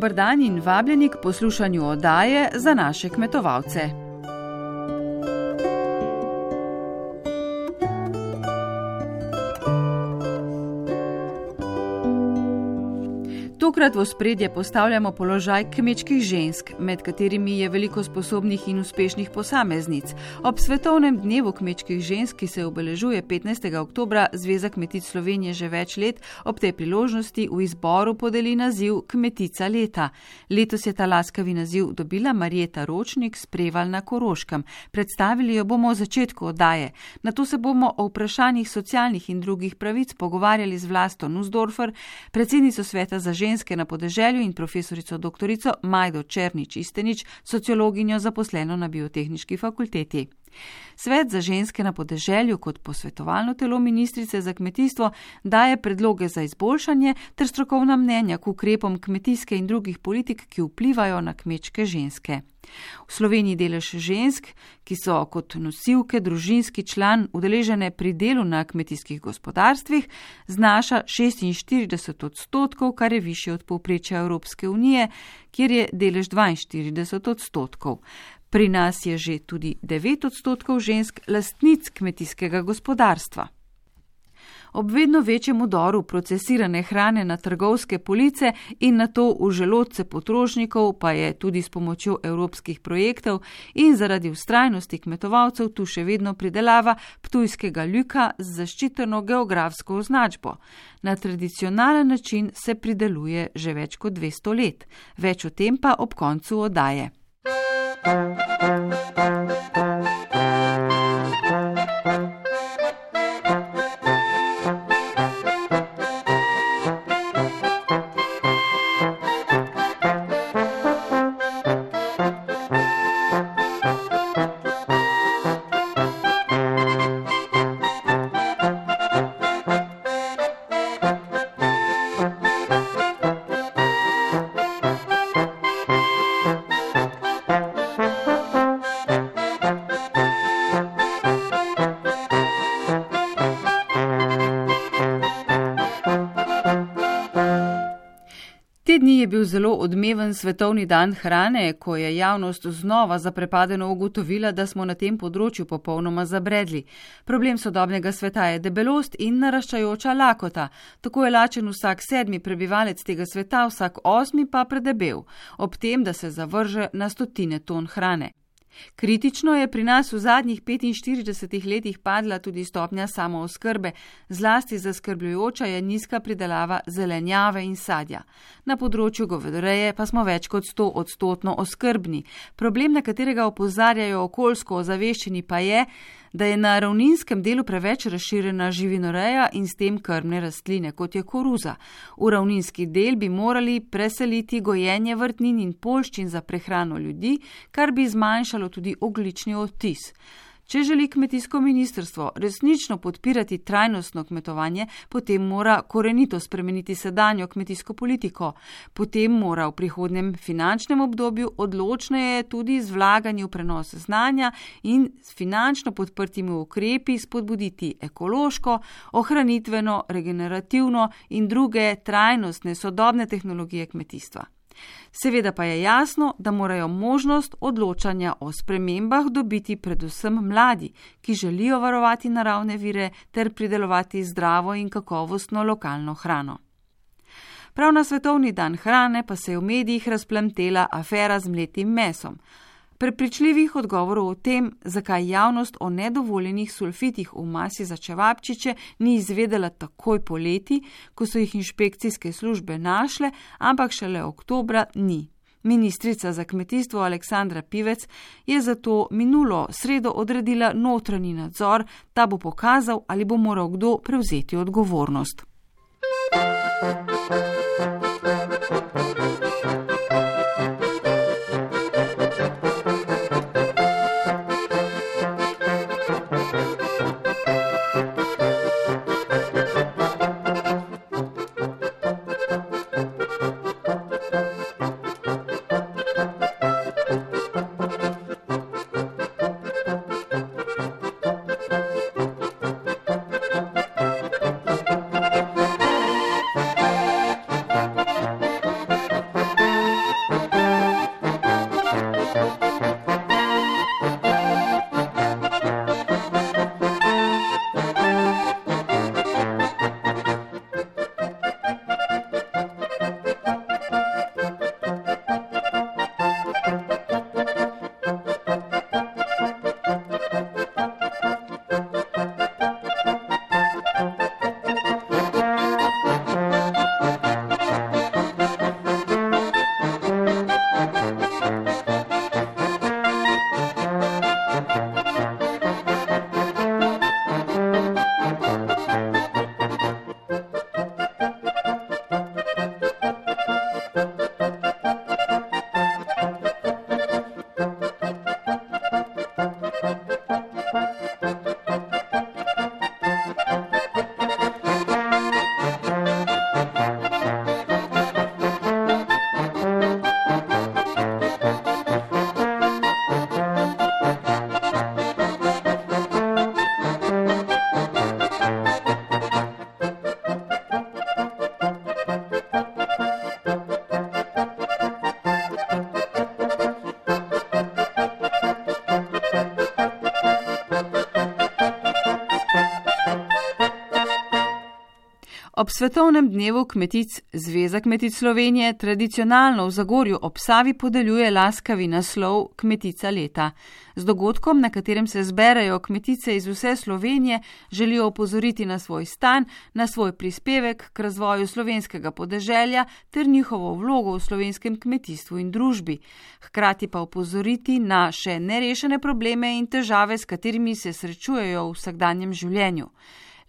Dobr dan in vabljeni k poslušanju oddaje za naše kmetovalce. Tokrat v spredje postavljamo položaj kmečkih žensk, med katerimi je veliko sposobnih in uspešnih posameznic. Ob svetovnem dnevu kmečkih žensk, ki se obeležuje 15. oktober, Zveza kmetic Slovenije že več let, ob tej priložnosti v izboru podeli naziv Kmetica leta. Letos je ta laskavi naziv dobila Marjeta Ročnik s Preval na Koroškem. Predstavili jo bomo v začetku oddaje. Na to se bomo o vprašanjih socialnih in drugih pravic pogovarjali z Vlasto Nusdorfer, predsednico sveta za ženske ženske na podeželju in profesorico dr. Majdo Černič Istenič, sociologinjo zaposleno na biotehnički fakulteti. Svet za ženske na podeželju kot posvetovalno telo ministrice za kmetijstvo daje predloge za izboljšanje ter strokovna mnenja k ukrepom kmetijske in drugih politik, ki vplivajo na kmečke ženske. V Sloveniji delež žensk, ki so kot nosilke družinski član udeležene pri delu na kmetijskih gospodarstvih, znaša 46 odstotkov, kar je više od povprečja Evropske unije, kjer je delež 42 odstotkov. Pri nas je že tudi 9 odstotkov žensk lastnic kmetijskega gospodarstva. Ob vedno večjem udoru procesirane hrane na trgovske police in na to v želodce potrošnikov, pa je tudi s pomočjo evropskih projektov in zaradi ustrajnosti kmetovalcev tu še vedno pridelava ptujskega ljuka z zaščiteno geografsko označbo. Na tradicionalen način se prideluje že več kot 200 let. Več o tem pa ob koncu odaje. Dni odmeven svetovni dan hrane, ko je javnost znova zaprepadeno ugotovila, da smo na tem področju popolnoma zabredli. Problem sodobnega sveta je debelost in naraščajoča lakota. Tako je lačen vsak sedmi prebivalec tega sveta, vsak osmi pa predebel, ob tem, da se zavrže na stotine ton hrane. Kritično je pri nas v zadnjih 45 letih padla tudi stopnja samooskrbe, zlasti zaskrbljujoča je nizka pridelava zelenjave in sadja. Na področju govedoreje pa smo več kot 100 odstotno oskrbni. Problem, na katerega opozarjajo okoljsko ozaveščeni, pa je, da je na ravninskem delu preveč razširjena živinoreja in s tem krmne rastline, kot je koruza. V ravninski del bi morali preseliti gojenje vrtnin in polščin za prehrano ljudi, kar bi zmanjšalo tudi oglični odtis. Če želi kmetijsko ministrstvo resnično podpirati trajnostno kmetovanje, potem mora korenito spremeniti sedanjo kmetijsko politiko. Potem mora v prihodnem finančnem obdobju odločneje tudi z vlaganjem v prenos znanja in s finančno podprtimi ukrepi spodbuditi ekološko, ohranitveno, regenerativno in druge trajnostne sodobne tehnologije kmetijstva. Seveda pa je jasno, da morajo možnost odločanja o spremembah dobiti predvsem mladi, ki želijo varovati naravne vire ter pridelovati zdravo in kakovostno lokalno hrano. Prav na svetovni dan hrane pa se je v medijih razplemtela afera z mletim mesom. Prepričljivih odgovorov o tem, zakaj javnost o nedovoljenih sulfitih v masi za čevapčiče ni izvedela takoj poleti, ko so jih inšpekcijske službe našle, ampak šele oktobra ni. Ministrica za kmetijstvo Aleksandra Pivec je zato minulo sredo odredila notranji nadzor, ta bo pokazal, ali bo moral kdo prevzeti odgovornost. Ob svetovnem dnevu kmetic Zveza kmetic Slovenije tradicionalno v Zagorju ob Savi podeljuje laskavi naslov Kmetica leta. Z dogodkom, na katerem se zberajo kmetice iz vse Slovenije, želijo opozoriti na svoj stan, na svoj prispevek k razvoju slovenskega podeželja ter njihovo vlogo v slovenskem kmetijstvu in družbi. Hkrati pa opozoriti na še nerešene probleme in težave, s katerimi se srečujejo v vsakdanjem življenju.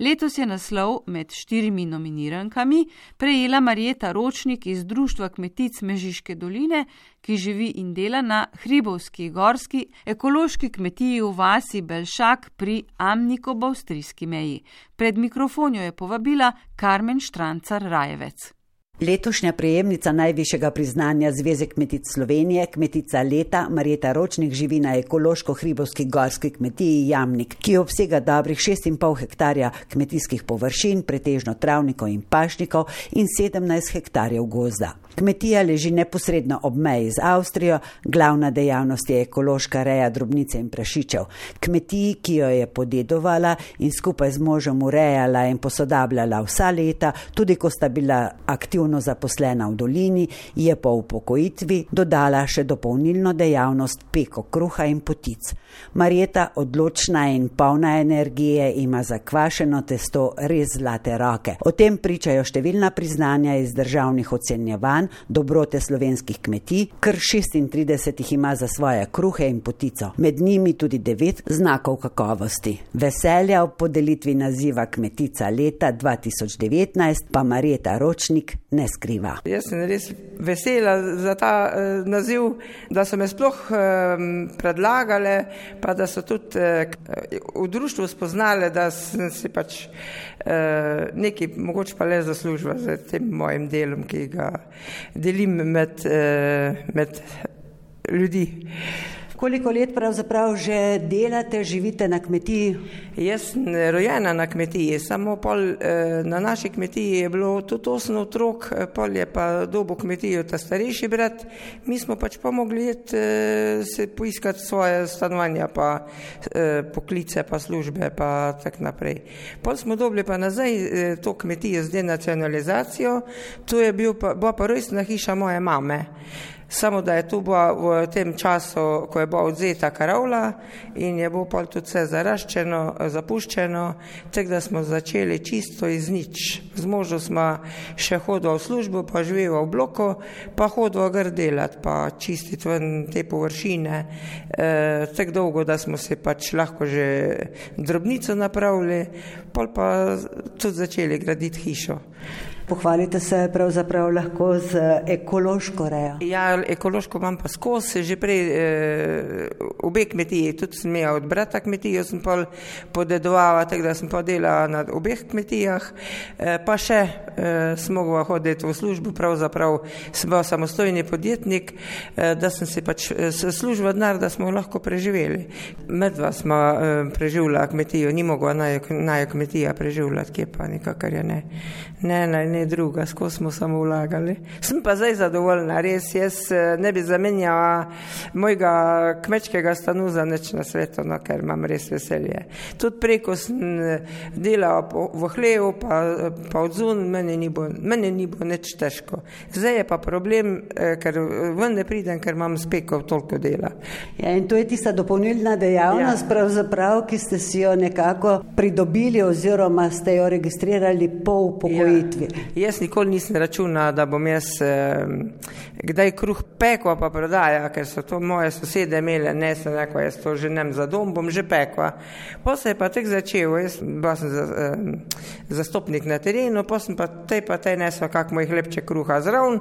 Letos je naslov med štirimi nominirankami prejela Marjeta Ročnik iz Društva kmetic Mežiške doline, ki živi in dela na Hribovski gorski ekološki kmetiji v vasi Belšak pri Amniko-Bavstrijski meji. Pred mikrofonjo je povabila Karmen Štrancar Rajevec. Letošnja prejemnica najvišjega priznanja Zveze kmetic Slovenije, kmetica leta Marjeta Ročnik živi na ekološko-hribovski gorski kmetiji Jamnik, ki obsega dobrih 6,5 hektarja kmetijskih površin, pretežno travnikov in pašnikov in 17 hektarjev gozda. Kmetija leži neposredno ob meji z Avstrijo, glavna dejavnost je ekološka reja drobnice in prašičev. Kmetiji, ki jo je podedovala in skupaj z možem urejala in posodabljala vsa leta, tudi ko sta bila aktivno zaposlena v dolini, je po upokojitvi dodala še dopolnilno dejavnost peko kruha in potic. Marjeta, odločna in polna energije, ima za kvašeno testo res zlate roke. O tem pričajo številna priznanja iz državnih ocenjevanj dobrote slovenskih kmetij, kar 36 jih ima za svoje kruhe in potico, med njimi tudi devet znakov kakovosti. Veselja ob podelitvi naziva kmetica leta 2019 pa Marjeta Ročnik ne skriva. Jaz sem res vesela za ta uh, naziv, da so me sploh uh, predlagale, pa da so tudi uh, v društvu spoznale, da sem si pač uh, nekaj mogoče pa le zaslužila z tem mojim delom, ki ga delim med, eh, med ljudi. Koliko let pravzaprav že delate, živite na kmetiji? Jaz sem rojena na kmetiji, samo pol eh, na naši kmetiji je bilo tudi osem otrok, eh, pol je pa dobo kmetijo ta starejši brat. Mi smo pač pa mogli se poiskati svoje stanovanja, pa poklice, pa službe, pa tak naprej. Pol smo dobili pa nazaj to kmetijo z denacionalizacijo, to je bil pa, bila pa rojstna hiša moje mame samo da je tu bila v tem času, ko je bila odzeta karavla in je bilo pa tudi vse zaraščeno, zapuščeno, tako da smo začeli čisto iz nič. Z možo smo še hodili v službo, pa živeli v bloku, pa hodili gr delati, pa čistiti ven te površine, e, tako dolgo, da smo se pač lahko že drobnico napravili, pol pa tudi začeli graditi hišo. Pohvalite se pravzaprav lahko z ekološko rejo. Ja, ekološko imam pa skozi, že prej e, obe kmetiji, tudi sem imela od brata kmetijo, sem pa podedovala, tako da sem pa delala na obeh kmetijah, e, pa še e, sem mogla hoditi v službo, pravzaprav sem bila samostojni podjetnik, e, da sem se pač služila denar, da smo lahko preživeli. Medva smo e, preživljala kmetijo, ni mogla naj kmetija preživljati, kje pa nikakar je ne. Ne, ne, ne druga, skozi smo samo vlagali. Sem pa zdaj zadovoljna, res jaz eh, ne bi zamenjala mojega kmečkega stanu za nič na svetu, no, ker imam res veselje. Tudi preko sem eh, delala v hlevu, pa, pa odzun, meni ni bo, meni ni bo nič težko. Zdaj je pa problem, eh, ker ven ne pridem, ker imam speko toliko dela. Ja, in to je tista dopolnilna dejavnost, ja. pravzaprav, ki ste si jo nekako pridobili oziroma ste jo registrirali po upokojitvi. Ja. Jaz nikoli nisem računal, da bom jaz eh, kdaj kruh pekla pa prodaja, ker so to moje sosede imele, ne sem rekel, jaz to že nem za dom, bom že pekla. Pa se je pa tek začel, jaz bila sem za, eh, zastopnik na terenu, pa sem pa tej pa tej nesla kak moj hlebček kruha zraven,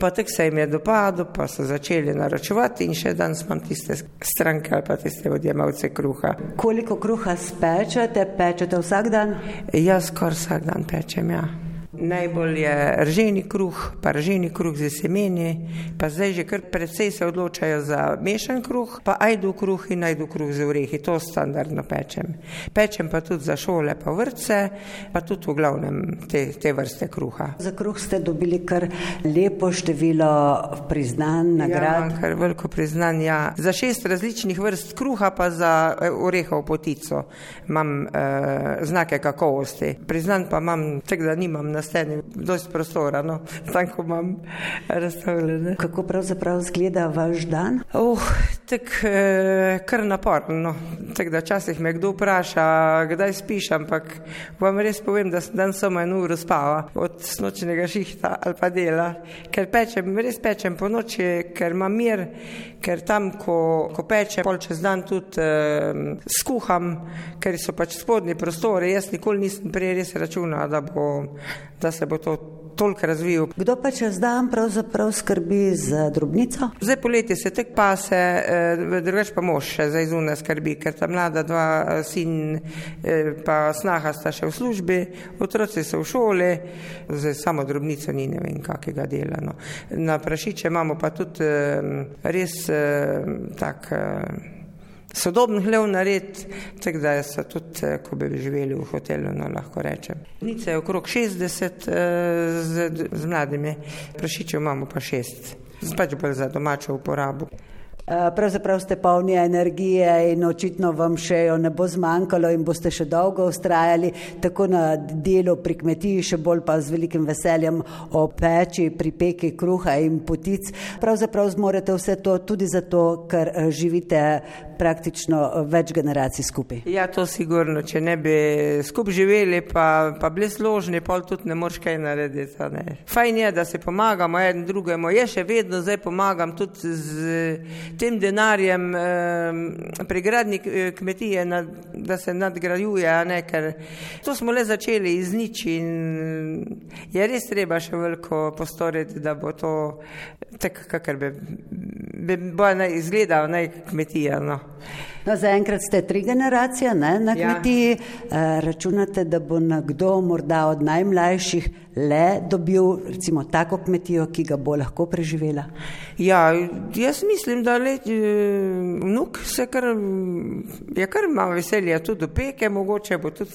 pa tek se jim je dopadlo, pa so začeli naročevati in še danes imam tiste stranke ali pa tiste odjemalce kruha. Koliko kruha spečete, pečete vsak dan? Jaz skoraj vsak dan pečem, ja. Najbolj je rženi kruh, pa rženi kruh z semeni, pa zdaj že kar precej se odločajo za mešan kruh, pa ajdu kruh in ajdu kruh z orehi, to standardno pečem. Pečem pa tudi za šole, pa vrtce, pa tudi v glavnem te, te vrste kruha. Za kruh ste dobili kar lepo število priznanj, Ja, nagrad. imam kar veliko priznanja. Ja. Za šest različnih vrst kruha, pa za eh, orehov potico imam eh, znake kakovosti. Priznan pa imam, tako da nimam na steni dosti prostora, no, tako imam razstavljene. Kako pravzaprav izgleda vaš dan? Uh, tako eh, kar naporno. No. Tako da včasih me kdo vpraša, kdaj spiš, ampak vam res povem, da sem dan samo eno uro spava od nočnega šihta ali pa dela, ker pečem, res pečem po noči, ker imam mir, ker tam, ko, ko pečem, pol čez dan tudi eh, skuham, ker so pač spodnji prostori. Jaz nikoli nisem prej res računal, da, bo, da se bo to toliko razvijal. Kdo pa čez dan pravzaprav skrbi za drobnico? Zdaj poleti se tek pase, eh, drugač pa mož še za izune skrbi, ker ta mlada dva eh, sin eh, pa snaha sta še v službi, otroci so v šoli, zdaj samo drobnico ni ne vem kakega dela. No. Na prašiče imamo pa tudi res tak. Sodoben hlev nared, tako da so tudi, eh, ko bi živeli v hotelu, no, lahko rečem. Nice je okrog 60 eh, z, z mladimi, prašičev imamo pa šest, pač bolj za domačo uporabo. Eh, Pravzaprav ste polni energije in očitno vam še jo ne bo zmanjkalo in boste še dolgo ustrajali tako na delu pri kmetiji, še bolj pa z velikim veseljem o peči, pri peki kruha in potic. Pravzaprav zmorete vse to tudi zato, ker eh, živite praktično eh, več generacij skupaj. Ja, to sigurno, če ne bi skupaj živeli, pa, pa bili složni, pol tudi ne moreš kaj narediti. Ne. Fajn je, da se pomagamo en drugemu. Jaz še vedno zdaj pomagam tudi z tem denarjem pri gradni eh, kmetije, da se nadgrajuje, ne, ker to smo le začeli iz nič in je res treba še veliko postoriti, da bo to tako, kakor bi, bi bo naj izgledal naj kmetija. No. No, zaenkrat ste tri generacije ne, na Ja. kmetiji. Ja. Računate, da bo nekdo morda od najmlajših le dobil recimo tako kmetijo, ki ga bo lahko preživela. Ja, jaz mislim, da le, eh, vnuk se kar, je kar ima veselja tudi do peke, mogoče bo tudi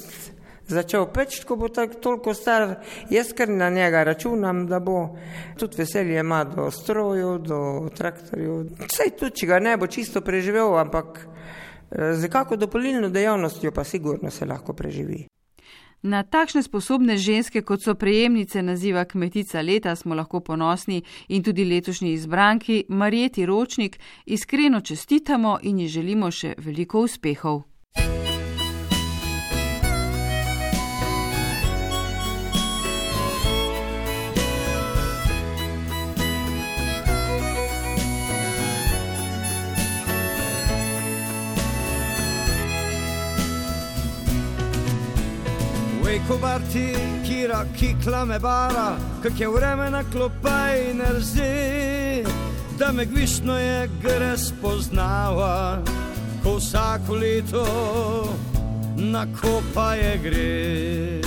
začel peči, ko bo tak, toliko star. Jaz kar na njega računam, da bo tudi veselje ima do strojev, do traktorjev. Sej tudi, če ga ne bo čisto preživel, ampak eh, z kako dopolnilno dejavnostjo pa sigurno se lahko preživi. Na takšne sposobne ženske, kot so prejemnice naziva Kmetica leta, smo lahko ponosni in tudi letošnji izbranki Marjeti Ročnik iskreno čestitamo in ji želimo še veliko uspehov. Kobarti, kira, kikla me bara, kak je vreme na klopaj ne rzi, da me gvišno je gre spoznava, ko vsako leto na kopaje gre.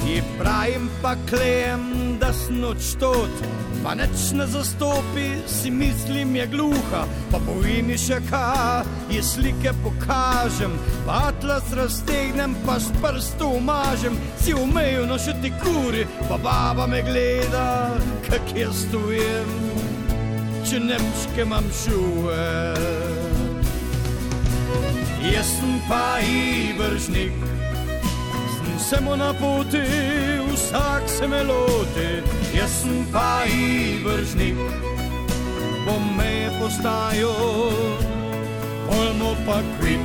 Ti pravim pa klejem, da snoč tot, pa neč ne zastopi, si mislim je gluha, pa povini še kaj, je slike pokažem, pa atlas raztegnem, pa s prstu umažem, si umeju no še ti kuri, pa baba me gleda, kak jaz stojem, če nemške imam šuve. Jaz sem pa ibržnik, Samo na poti, vsak se me loti, jaz sem pa ibržnik, bom me je postajal, olmo pa kvit.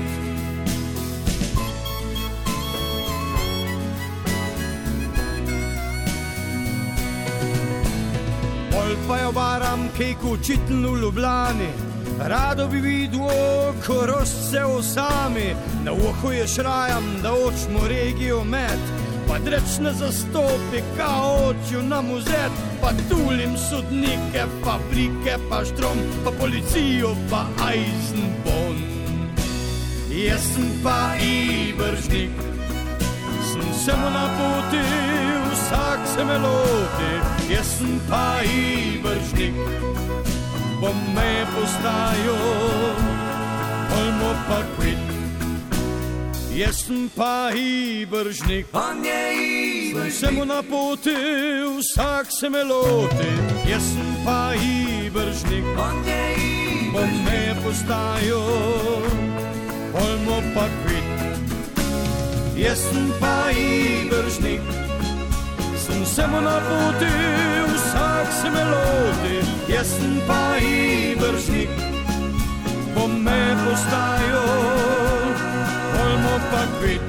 Pol pa jo baram, kaj kučitn v Ljubljani, rado bi videl, ko rostce osami, na uho je šrajam, da očmo regijo med, pa drečne zastopi, kao očju na muzet, pa tulim sodnike, fabrike, pa štrom, pa policijo, pa Eisenbon. Jaz sem pa ibržnik, sem sem na poti, vsak se me loti, jaz sem pa ivršnik, bom me postajal, pojmo pa kvit. Jaz sem pa ivršnik, on je ivršnik, sem na poti, vsak se me loti, jaz sem pa ivršnik, on je ivršnik, bom me postajal, pojmo pa kvit. Jaz sem pa ivršnik, sem samo na poti, vsak se me loti. Jaz sem pa ivršnik, bom me postajal, pa kvit.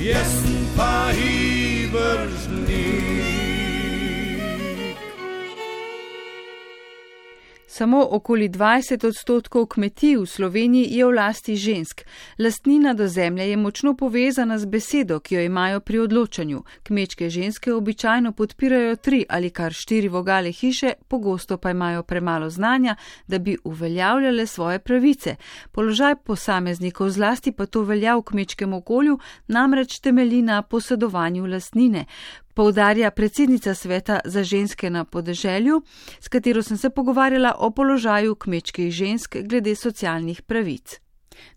Jaz pa ivršnik. Samo okoli 20 odstotkov kmetij v Sloveniji je v lasti žensk. Lastnina do zemlje je močno povezana z besedo, ki jo imajo pri odločanju. Kmečke ženske običajno podpirajo tri ali kar štiri vogale hiše, pogosto pa imajo premalo znanja, da bi uveljavljale svoje pravice. Položaj posameznikov zlasti pa to velja v kmečkem okolju, namreč temelji na posedovanju lastnine poudarja predsednica sveta za ženske na podeželju, s katero sem se pogovarjala o položaju kmečkih žensk glede socialnih pravic.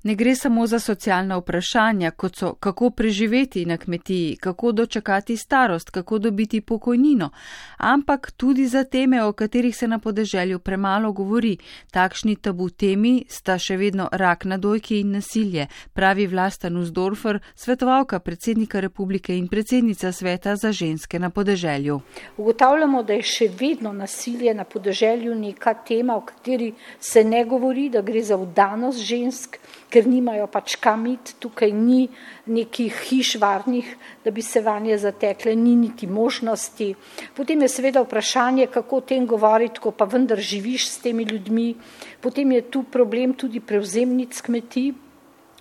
Ne gre samo za socialna vprašanja, kot so kako preživeti na kmetiji, kako dočakati starost, kako dobiti pokojnino, ampak tudi za teme, o katerih se na podeželju premalo govori. Takšni tabu temi sta še vedno rak na dojki in nasilje, pravi Vlasta Nusdorfer, svetovalka predsednika republike in predsednica sveta za ženske na podeželju. Ugotavljamo, da je še vedno nasilje na podeželju neka tema, o kateri se ne govori, da gre za vdanost žensk ker nimajo pač kam iti, tukaj ni nekih hiš varnih, da bi se vanje zatekle, ni niti možnosti. Potem je seveda vprašanje, kako o tem govoriti, ko pa vendar živiš s temi ljudmi. Potem je tu problem tudi prevzemnic kmetij,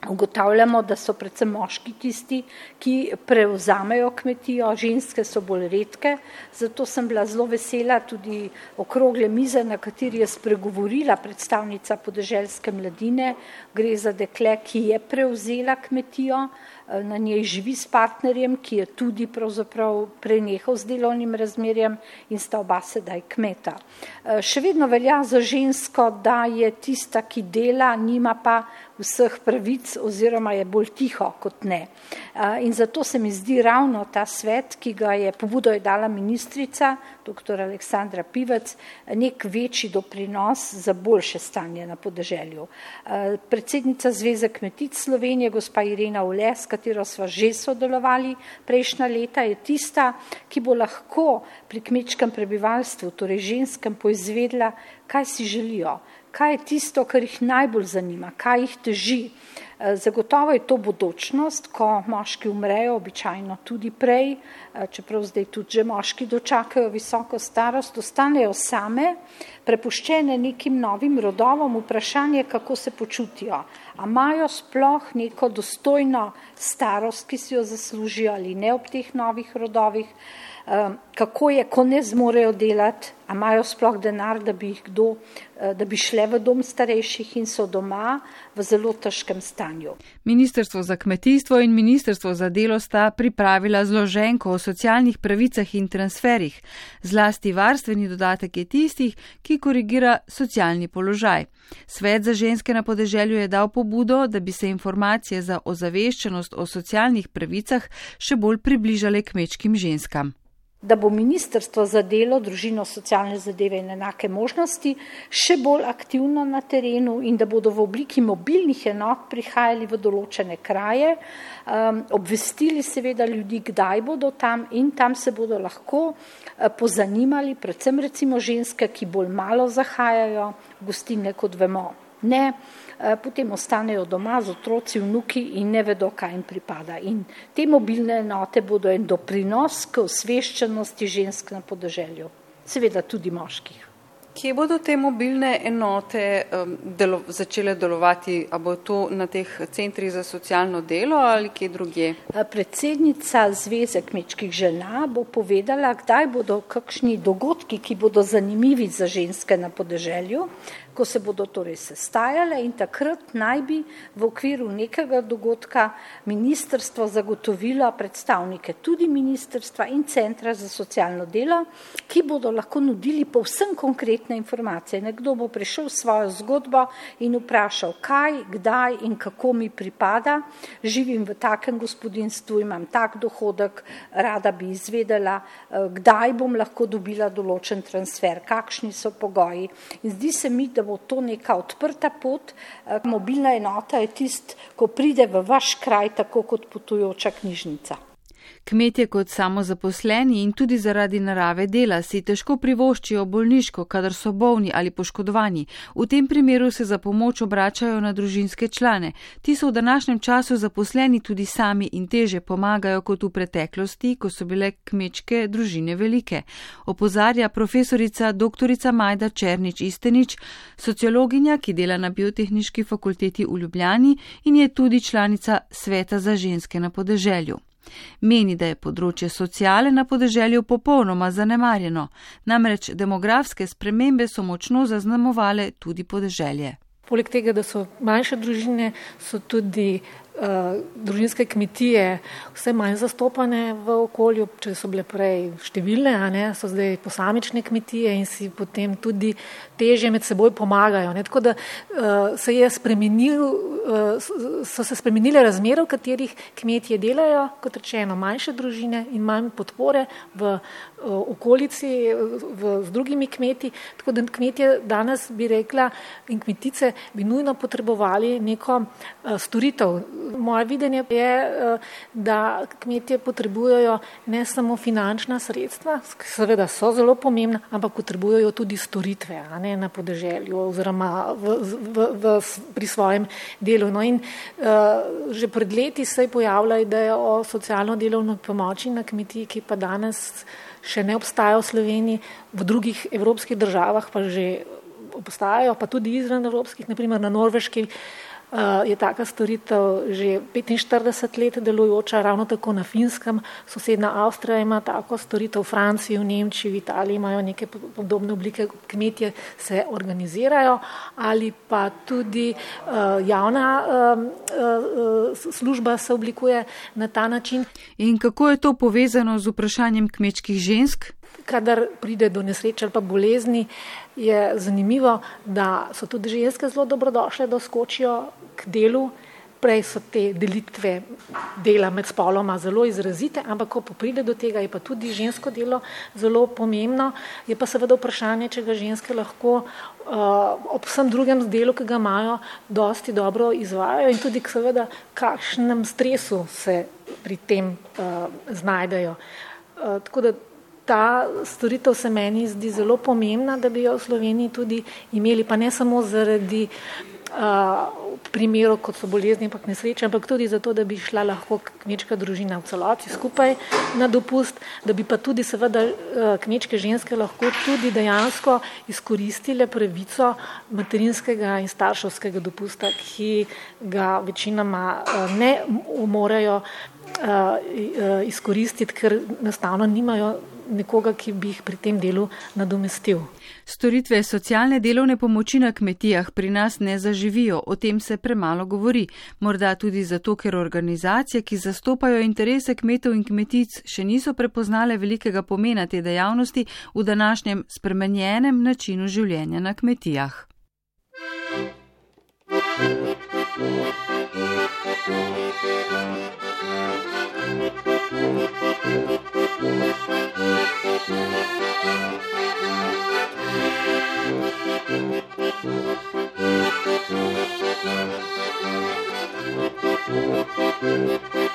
Ugotavljamo, da so predvsem moški tisti, ki prevzamejo kmetijo, ženske so bolj redke, zato sem bila zelo vesela tudi okrogle mize, na kateri je spregovorila predstavnica podeželske mladine. Gre za dekle, ki je prevzela kmetijo, na njej živi s partnerjem, ki je tudi pravzaprav prenehal z delovnim razmerjem in sta oba sedaj kmeta. Še vedno velja za žensko, da je tista, ki dela, nima pa vseh pravic oziroma je bolj tiho kot ne. In zato se mi zdi ravno ta svet, ki ga je pobudo je dala ministrica, dr. Aleksandra Pivec, nek večji doprinos za boljše stanje na podeželju. Predsednica Zveze kmetic Slovenije, gospa Irena Ule, s katero sva že sodelovali prejšnja leta, je tista, ki bo lahko pri kmečkem prebivalstvu, torej ženskem, poizvedla, kaj si želijo, kaj je tisto, kar jih najbolj zanima, kaj jih teži. Zagotovo je to bodočnost, ko moški umrejo, običajno tudi prej, čeprav zdaj tudi že moški dočakajo visoko starost, ostanejo same, prepuščene nekim novim rodovom, vprašanje, kako se počutijo. A imajo sploh neko dostojno starost, ki si jo zaslužijo ali ne ob teh novih rodovih, kako je, ko ne zmorejo delati, a imajo sploh denar, da bi, kdo, da bi šle v dom starejših in so doma v zelo težkem stanju. Ministrstvo za kmetijstvo in Ministrstvo za delo sta pripravila zloženko o socialnih pravicah in transferih. Zlasti varstveni dodatek je tistih, ki korigira socialni položaj. Svet za ženske na podeželju je dal pobudo, da bi se informacije za ozaveščenost o socialnih pravicah še bolj približale kmečkim ženskam da bo Ministrstvo za delo, družino, socialne zadeve in enake možnosti še bolj aktivno na terenu in da bodo v obliki mobilnih enot prihajali v določene kraje, um, obvestili seveda ljudi, kdaj bodo tam in tam se bodo lahko uh, pozanimali, predvsem recimo ženske, ki bolj malo zahajajo v gostine, kot vemo. Ne, Eh, potem ostanejo doma z otroci, vnuki in ne vedo, kaj jim pripada. In te mobilne enote bodo en doprinos k osveščenosti žensk na podeželju, seveda tudi moških. Kje bodo te mobilne enote delo, začele delovati? A bo to na teh centrih za socialno delo ali kje drugje? Predsednica Zveze kmečkih žena bo povedala, kdaj bodo kakšni dogodki, ki bodo zanimivi za ženske na podeželju. Ko se bodo torej sestajale in takrat naj bi v okviru nekega dogodka ministrstvo zagotovilo predstavnike tudi ministrstva in centra za socialno delo, ki bodo lahko nudili povsem konkretne informacije. Nekdo bo prišel s svojo zgodbo in vprašal, kaj, kdaj in kako mi pripada, živim v takem gospodinstvu, imam tak dohodek, rada bi izvedela, eh, kdaj bom lahko dobila določen transfer, kakšni so pogoji. In zdi se mi, da bo to neka odprta pot. Eh, mobilna enota je tist, ko pride v vaš kraj, tako kot potujoča knjižnica. Kmetje kot samozaposleni in tudi zaradi narave dela si težko privoščijo bolniško, kadar so bolni ali poškodovani. V tem primeru se za pomoč obračajo na družinske člane. Ti so v današnjem času zaposleni tudi sami in teže pomagajo kot v preteklosti, ko so bile kmečke družine velike. Opozarja profesorica dr. Majda Černič Istenič, sociologinja, ki dela na biotehnički fakulteti v Ljubljani in je tudi članica Sveta za ženske na podeželju. Meni, da je področje sociale na podeželju popolnoma zanemarjeno, namreč demografske spremembe so močno zaznamovale tudi podeželje. Poleg tega, da so manjše družine, so tudi družinske kmetije vse manj zastopane v okolju, če so bile prej številne, a ne, so zdaj posamične kmetije in si potem tudi teže med seboj pomagajo. Ne. Tako da uh, se je spremenil, uh, so se spremenile razmere, v katerih kmetije delajo, kot rečeno, manjše družine in manj podpore v okolici v, z drugimi kmeti, tako da kmetje danes bi rekla in kmetice bi nujno potrebovali neko uh, storitev Moje videnje je, eh, da kmetje potrebujejo ne samo finančna sredstva, seveda so zelo pomembna, ampak potrebujejo tudi storitve ne, na podeželju oziroma v, v, v, pri svojem delu. No in že pred leti se je pojavila ideja o socialno-delovni pomoči na kmetiji, ki pa danes še ne obstaja v Sloveniji, v drugih evropskih državah pa že obstajajo, pa tudi izven evropskih, naprimer na Norveški. Eh, je taka storitev že 45 let delujoča, ravno tako na finskem, sosedna Avstrija ima tako storitev, v Franciji, v Nemčiji, v Italiji imajo neke podobne oblike, kmetje se organizirajo ali pa tudi uh, javna uh, služba se oblikuje na ta način. In kako je to povezano z vprašanjem kmečkih žensk? Kadar pride do nesreče ali pa bolezni, je zanimivo, da so tudi ženske zelo dobrodošle, da skočijo k delu. Prej so te delitve dela med spoloma zelo izrazite, ampak ko pride do tega, je pa tudi žensko delo zelo pomembno. Je pa seveda vprašanje, če ga ženske lahko uh, ob vsem drugem delu, ki ga imajo, dosti dobro izvajajo in tudi seveda kakšnem stresu se pri tem uh, znajdejo. Uh, tako da ta storitev se meni zdi zelo pomembna, da bi jo v Sloveniji tudi imeli, pa ne samo zaradi primerov, kot so bolezni, ampak nesreče, ampak tudi zato, da bi šla lahko kmečka družina v celoti skupaj na dopust, da bi pa tudi seveda kmečke ženske lahko tudi dejansko izkoristile pravico materinskega in starševskega dopusta, ki ga večinoma ne morejo izkoristiti, ker enostavno nimajo nekoga, ki bi jih pri tem delu nadomestil. Storitve socialne delovne pomoči na kmetijah pri nas ne zaživijo, o tem se premalo govori, morda tudi zato, ker organizacije, ki zastopajo interese kmetov in kmetic, še niso prepoznale velikega pomena te dejavnosti v današnjem spremenjenem načinu življenja na kmetijah. Thank you.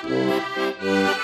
Música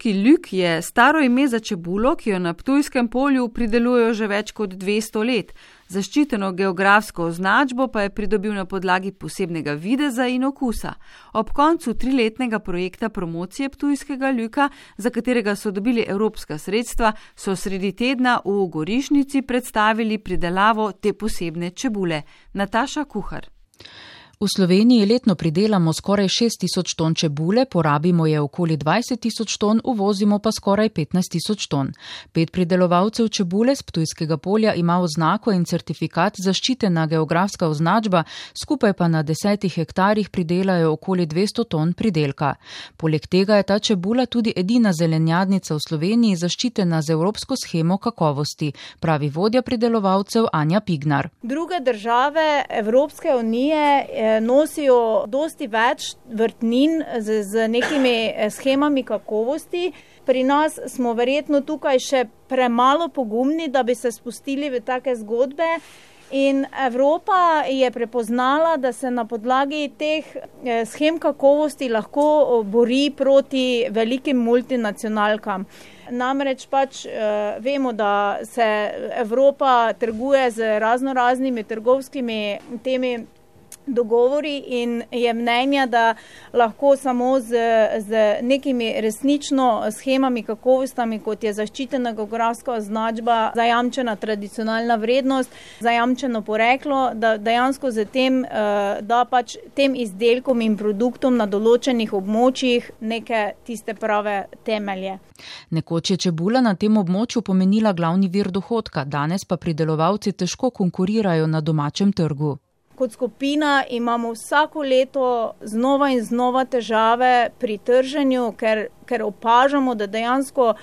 Ptujski ljuk je staro ime za čebulo, ki jo na Ptujskem polju pridelujejo že več kot 200 let. Zaščiteno geografsko označbo pa je pridobil na podlagi posebnega videza in okusa. Ob koncu triletnega projekta promocije Ptujskega ljuka, za katerega so dobili evropska sredstva, so sredi tedna v Gorišnici predstavili pridelavo te posebne čebule. Nataša Kuhar. V Sloveniji letno pridelamo skoraj 6000 ton čebule, porabimo je okoli 20 tisoč ton, uvozimo pa skoraj 15 tisoč ton. Pet pridelovalcev čebule z Ptujskega polja ima oznako in certifikat zaščitena geografska označba, skupaj pa na desetih hektarjih pridelajo okoli 200 ton pridelka. Poleg tega je ta čebula tudi edina zelenjadnica v Sloveniji zaščitena z evropsko schemo kakovosti, pravi vodja pridelovalcev Anja Pignar. Druge države Evropske unije nosijo dosti več vrtnin z, z nekimi schemami kakovosti. Pri nas smo verjetno tukaj še premalo pogumni, da bi se spustili v take zgodbe. In Evropa je prepoznala, da se na podlagi teh schem kakovosti lahko bori proti velikim multinacionalkam. Namreč pač vemo, da se Evropa trguje z razno raznimi trgovskimi temi dogovori in je mnenja, da lahko samo z, z nekimi resnično schemami, kakovostami, kot je zaščitena geografska označba, zajamčena tradicionalna vrednost, zajamčeno poreklo, da dejansko z tem, eh, da pač tem izdelkom in produktom na določenih območjih neke tiste prave temelje. Nekoč je čebula na tem območju pomenila glavni vir dohodka, danes pa pridelovalci težko konkurirajo na domačem trgu kot skupina imamo vsako leto znova in znova težave pri trženju, ker, ker opažamo, da dejansko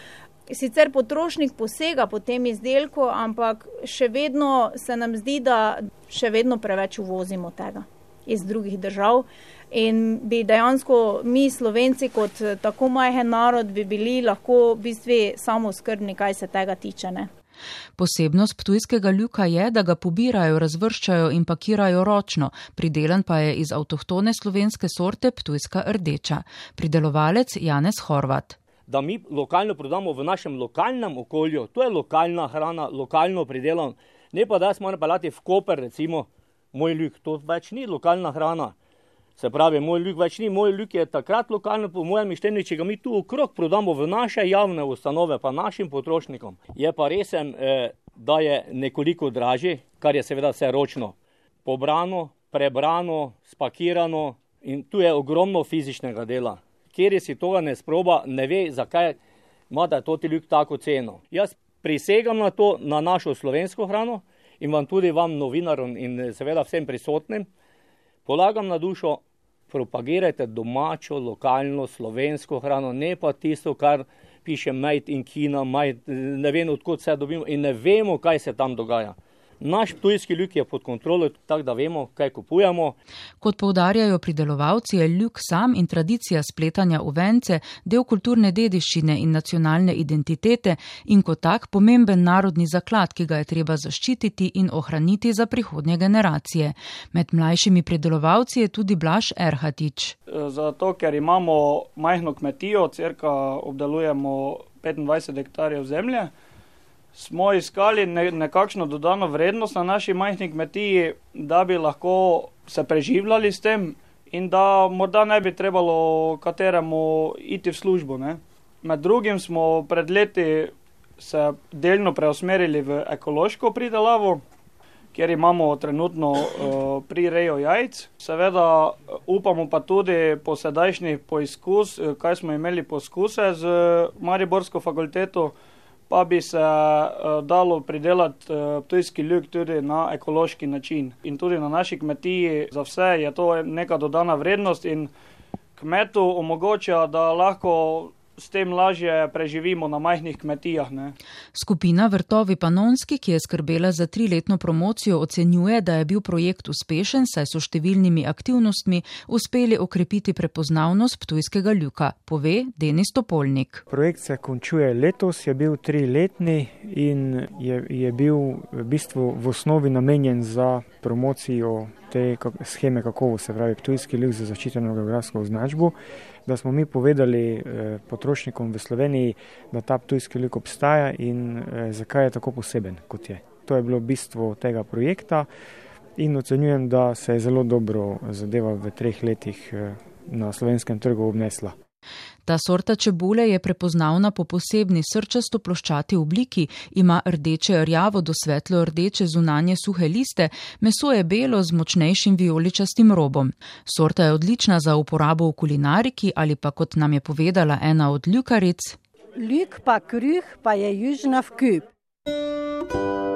sicer potrošnik posega po tem izdelku, ampak še vedno se nam zdi, da še vedno preveč uvozimo tega iz drugih držav. In bi dejansko mi, slovenci, kot tako majhen narod, bi bili lahko v bistvu samo skrbni, kaj se tega tiče. Ne? Posebnost ptujskega ljuka je, da ga pobirajo, razvrščajo in pakirajo ročno, pridelan pa je iz avtohtone slovenske sorte ptujska rdeča. Pridelovalec Janez Horvat. Da mi lokalno prodamo v našem lokalnem okolju, to je lokalna hrana, lokalno pridelan, ne pa da smo napelati v Koper, recimo, moj ljuk, to več ni lokalna hrana. Se pravi, moj ljuk več ni, moj ljuk je takrat lokalno, po mojem mišljenju, če ga mi tu okrog prodamo v naše javne ustanove, pa našim potrošnikom. Je pa resen, eh, da je nekoliko dražji, kar je seveda vse ročno. Pobrano, prebrano, spakirano in tu je ogromno fizičnega dela. Kjer si tega ne sproba, ne ve, zakaj ima ta ti ljuk tako ceno. Jaz prisegam na to, na našo slovensko hrano in vam tudi vam novinarjem in seveda vsem prisotnim. Polagam na dušo, propagirajte domačo, lokalno, slovensko hrano, ne pa tisto, kar piše Made in Kina, made, ne vem odkot vse dobimo in ne vemo, kaj se tam dogaja. Naš tujski ljuk je pod kontrolo, tako da vemo, kaj kupujemo. Kot povdarjajo pridelovalci, je ljuk sam in tradicija spletanja v vence del kulturne dediščine in nacionalne identitete in kot tak pomemben narodni zaklad, ki ga je treba zaščititi in ohraniti za prihodnje generacije. Med mlajšimi pridelovalci je tudi Blaž Erhatič. Zato, ker imamo majhno kmetijo, crka obdelujemo 25 hektarjev zemlje smo iskali nekakšno dodano vrednost na naši majhni kmetiji, da bi lahko se preživljali s tem in da morda ne bi trebalo kateremu iti v službo. Ne. Med drugim smo pred leti se delno preusmerili v ekološko pridelavo, kjer imamo trenutno uh, prirejo jajc. Seveda upamo pa tudi po sedajšnjih poizkus, kaj smo imeli poskuse z Mariborsko fakulteto, pa bi se uh, dalo pridelati uh, tujski ljub tudi na ekološki način. In tudi na naši kmetiji za vse je to neka dodana vrednost in kmetu omogoča, da lahko s tem lažje preživimo na majhnih kmetijah. Ne. Skupina Vrtovi Panonski, ki je skrbela za triletno promocijo, ocenjuje, da je bil projekt uspešen, saj so številnimi aktivnostmi uspeli okrepiti prepoznavnost ptujskega ljuka, pove Denis Topolnik. Projekt se končuje letos, je bil triletni in je, je bil v bistvu v osnovi namenjen za promocijo te scheme kakovosti, se pravi ptujski ljuk za zaščiteno geografsko označbo da smo mi povedali eh, potrošnikom v Sloveniji, da ta tujski lik obstaja in eh, zakaj je tako poseben, kot je. To je bilo bistvo tega projekta in ocenjujem, da se je zelo dobro zadeva v treh letih eh, na slovenskem trgu obnesla. Ta sorta čebule je prepoznavna po posebni srčasto ploščati obliki, ima rdeče rjavo do svetlo rdeče zunanje suhe liste, meso je belo z močnejšim vijoličastim robom. Sorta je odlična za uporabo v kulinariki ali pa, kot nam je povedala ena od ljukaric. Ljuk pa kruh pa je južna v kup.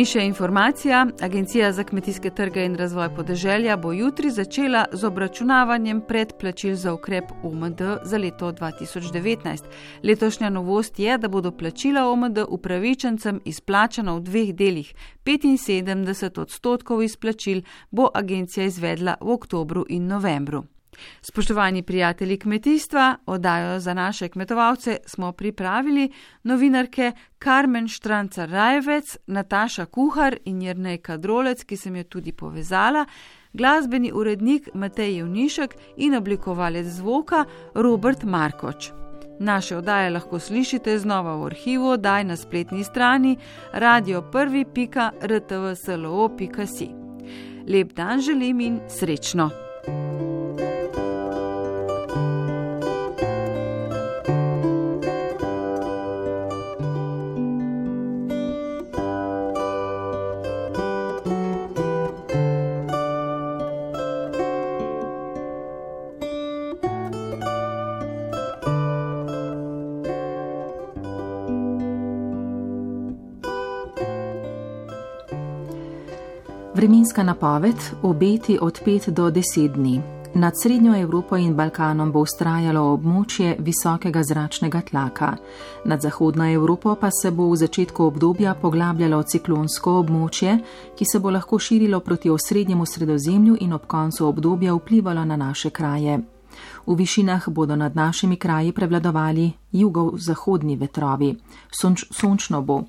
In še informacija, Agencija za kmetijske trge in razvoj podeželja bo jutri začela z obračunavanjem predplačil za ukrep OMD za leto 2019. Letošnja novost je, da bodo plačila OMD upravičencem izplačana v dveh delih. 75 odstotkov izplačil bo agencija izvedla v oktobru in novembru. Spoštovani prijatelji kmetijstva, oddajo za naše kmetovalce smo pripravili novinarke Karmen Štranca Rajvec, Nataša Kuhar in Jrnej Kadrolec, ki sem jo tudi povezala, glasbeni urednik Matej Jevnišek in oblikovalec zvoka Robert Markoč. Naše oddaje lahko slišite znova v arhivu oddaj na spletni strani radio1.rtvslo.si. Lep dan želim in srečno! Vremenska napoved obeti od 5 do 10 dni. Nad Srednjo Evropo in Balkanom bo ustrajalo območje visokega zračnega tlaka. Nad Zahodno Evropo pa se bo v začetku obdobja poglabljalo ciklonsko območje, ki se bo lahko širilo proti osrednjemu sredozemlju in ob koncu obdobja vplivalo na naše kraje. V višinah bodo nad našimi kraji prevladovali jugovzhodni vetrovi. Sonč, sončno bo.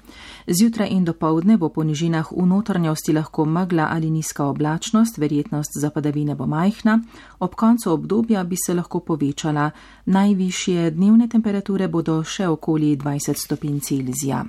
Zjutraj in dopoledne bo po nižinah v notranjosti lahko megla ali nizka oblačnost, verjetnost za padavine bo majhna. Ob koncu obdobja bi se lahko povečala. Najvišje dnevne temperature bodo še okoli 20 stopinj Celzija.